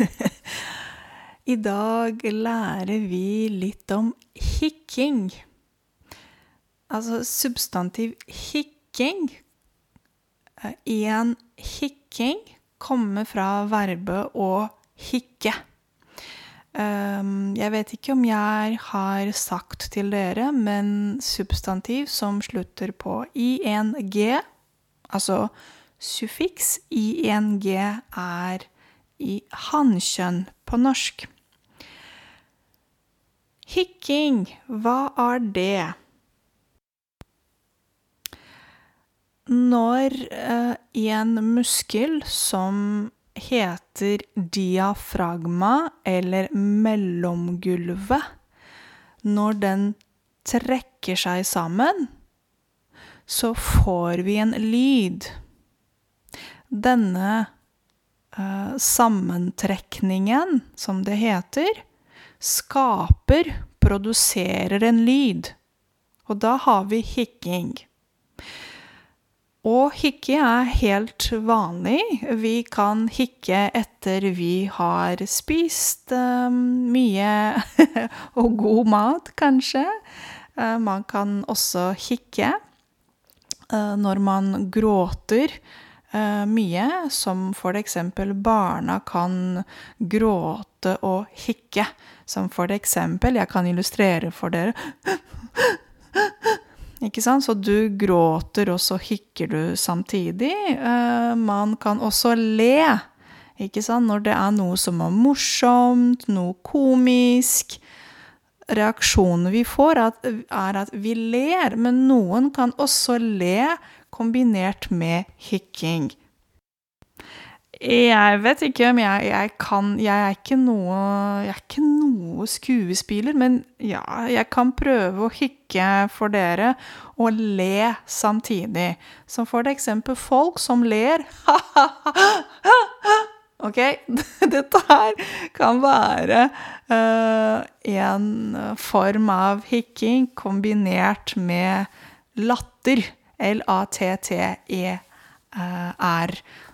I dag lærer vi litt om hikking. Altså substantiv hikking. En hikking kommer fra verbet å hikke. Jeg vet ikke om jeg har sagt til dere, men substantiv som slutter på ing, altså suffiks ing, er i hannkjønn på norsk. Hikking, hva er det? Når en muskel som heter diafragma, eller mellomgulvet, når den trekker seg sammen, så får vi en lyd. Denne sammentrekningen, som det heter, skaper, produserer en lyd. Og da har vi hikking. Og hikke er helt vanlig. Vi kan hikke etter vi har spist mye og god mat, kanskje. Man kan også hikke når man gråter mye, som for eksempel barna kan gråte og hikke. Som for eksempel, jeg kan illustrere for dere. Ikke sant? Så du gråter, og så hikker du samtidig. Man kan også le, ikke sant, når det er noe som er morsomt, noe komisk. Reaksjonen vi får, er at vi ler, men noen kan også le kombinert med hikking. Jeg vet ikke om jeg, jeg kan Jeg er ikke noe Jeg er ikke noe skuespiller, men ja, jeg kan prøve å hikke for dere og le samtidig. Som for eksempel folk som ler OK? Dette her kan være en form av hikking kombinert med latter. L-a-t-t-e-r.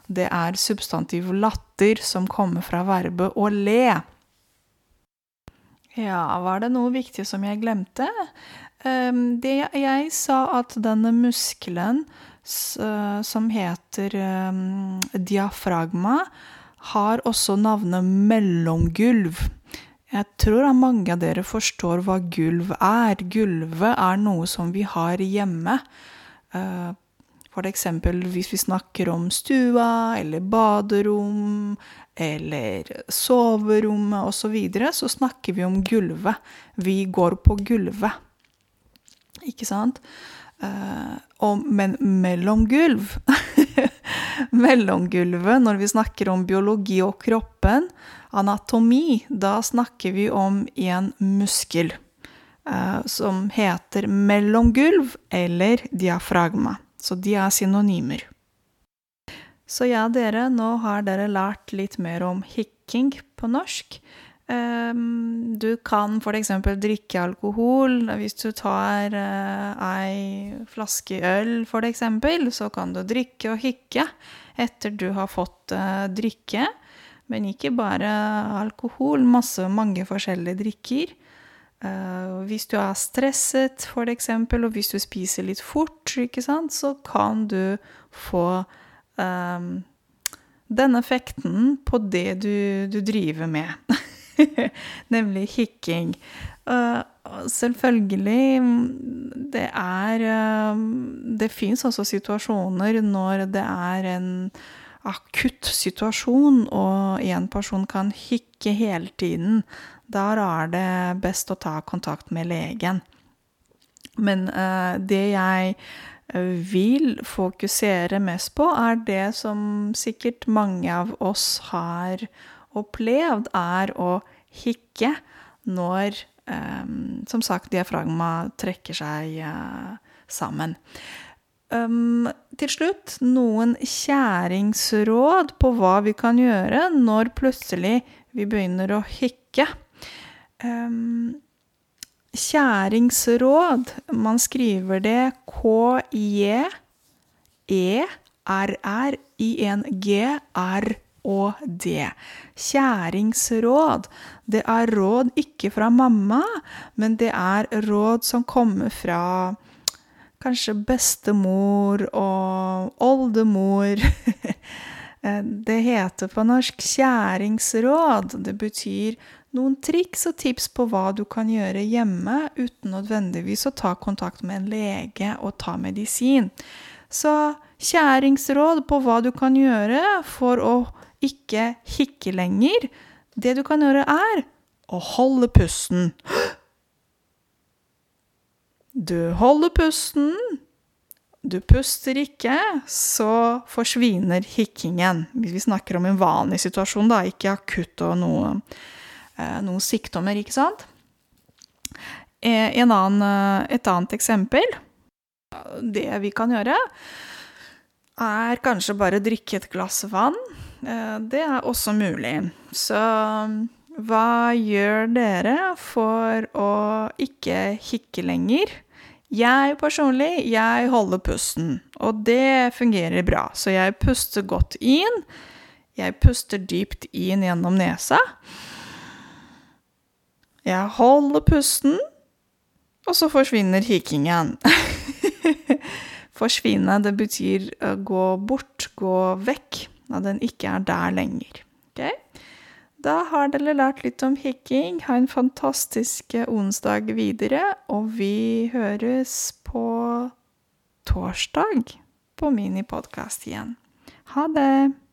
Det er substantiv latter som kommer fra verbet å le. Ja, var det noe viktig som jeg glemte? Det jeg sa at denne muskelen som heter diafragma, har også navnet mellomgulv. Jeg tror at mange av dere forstår hva gulv er. Gulvet er noe som vi har hjemme. For eksempel hvis vi snakker om stua eller baderom eller soverommet og så videre, så snakker vi om gulvet. Vi går på gulvet. Ikke sant? Og men mellomgulv Mellomgulvet, når vi snakker om biologi og kroppen, anatomi, da snakker vi om en muskel som heter mellomgulv eller diafragma. Så de er synonymer. Så ja, dere, nå har dere lært litt mer om hikking på norsk. Du kan eksempel drikke alkohol. Hvis du tar ei flaske øl, eksempel, så kan du drikke og hikke etter du har fått drikke. Men ikke bare alkohol, masse, mange forskjellige drikker. Hvis du er stresset, eksempel, og hvis du spiser litt fort, sant, så kan du få den effekten på det du, du driver med. Nemlig hikking. Selvfølgelig, det er Det fins også situasjoner når det er en akutt situasjon, og en person kan hikke hele tiden. Der er det best å ta kontakt med legen. Men det jeg vil fokusere mest på, er det som sikkert mange av oss har opplevd, er å hikke når, som sagt, diafragma trekker seg sammen. Til slutt noen kjæringsråd på hva vi kan gjøre når plutselig vi begynner å hikke. Kjæringsråd, man skriver det K-j-e-r-r-i-n-g-r og det. Kjæringsråd. Det er råd ikke fra mamma, men det er råd som kommer fra kanskje bestemor og oldemor. Det heter på norsk kjæringsråd. Det betyr noen triks og tips på hva du kan gjøre hjemme uten nødvendigvis å ta kontakt med en lege og ta medisin. Så kjæringsråd på hva du kan gjøre for å ikke hikke lenger. Det du kan gjøre, er å holde pusten. Du holder pusten. Du puster ikke, så forsvinner hikkingen. Hvis vi snakker om en vanlig situasjon, da, ikke akutt og noe, eh, noen sykdommer, ikke sant? En annen, eh, et annet eksempel Det vi kan gjøre, er kanskje bare drikke et glass vann. Eh, det er også mulig. Så hva gjør dere for å ikke hikke lenger? Jeg personlig, jeg holder pusten, og det fungerer bra. Så jeg puster godt inn. Jeg puster dypt inn gjennom nesa. Jeg holder pusten, og så forsvinner hikkingen. Forsvinne, det betyr uh, gå bort, gå vekk. At den ikke er der lenger. Okay? Da har dere lært litt om hikking. Ha en fantastisk onsdag videre, og vi høres på torsdag på minipodkast igjen. Ha det!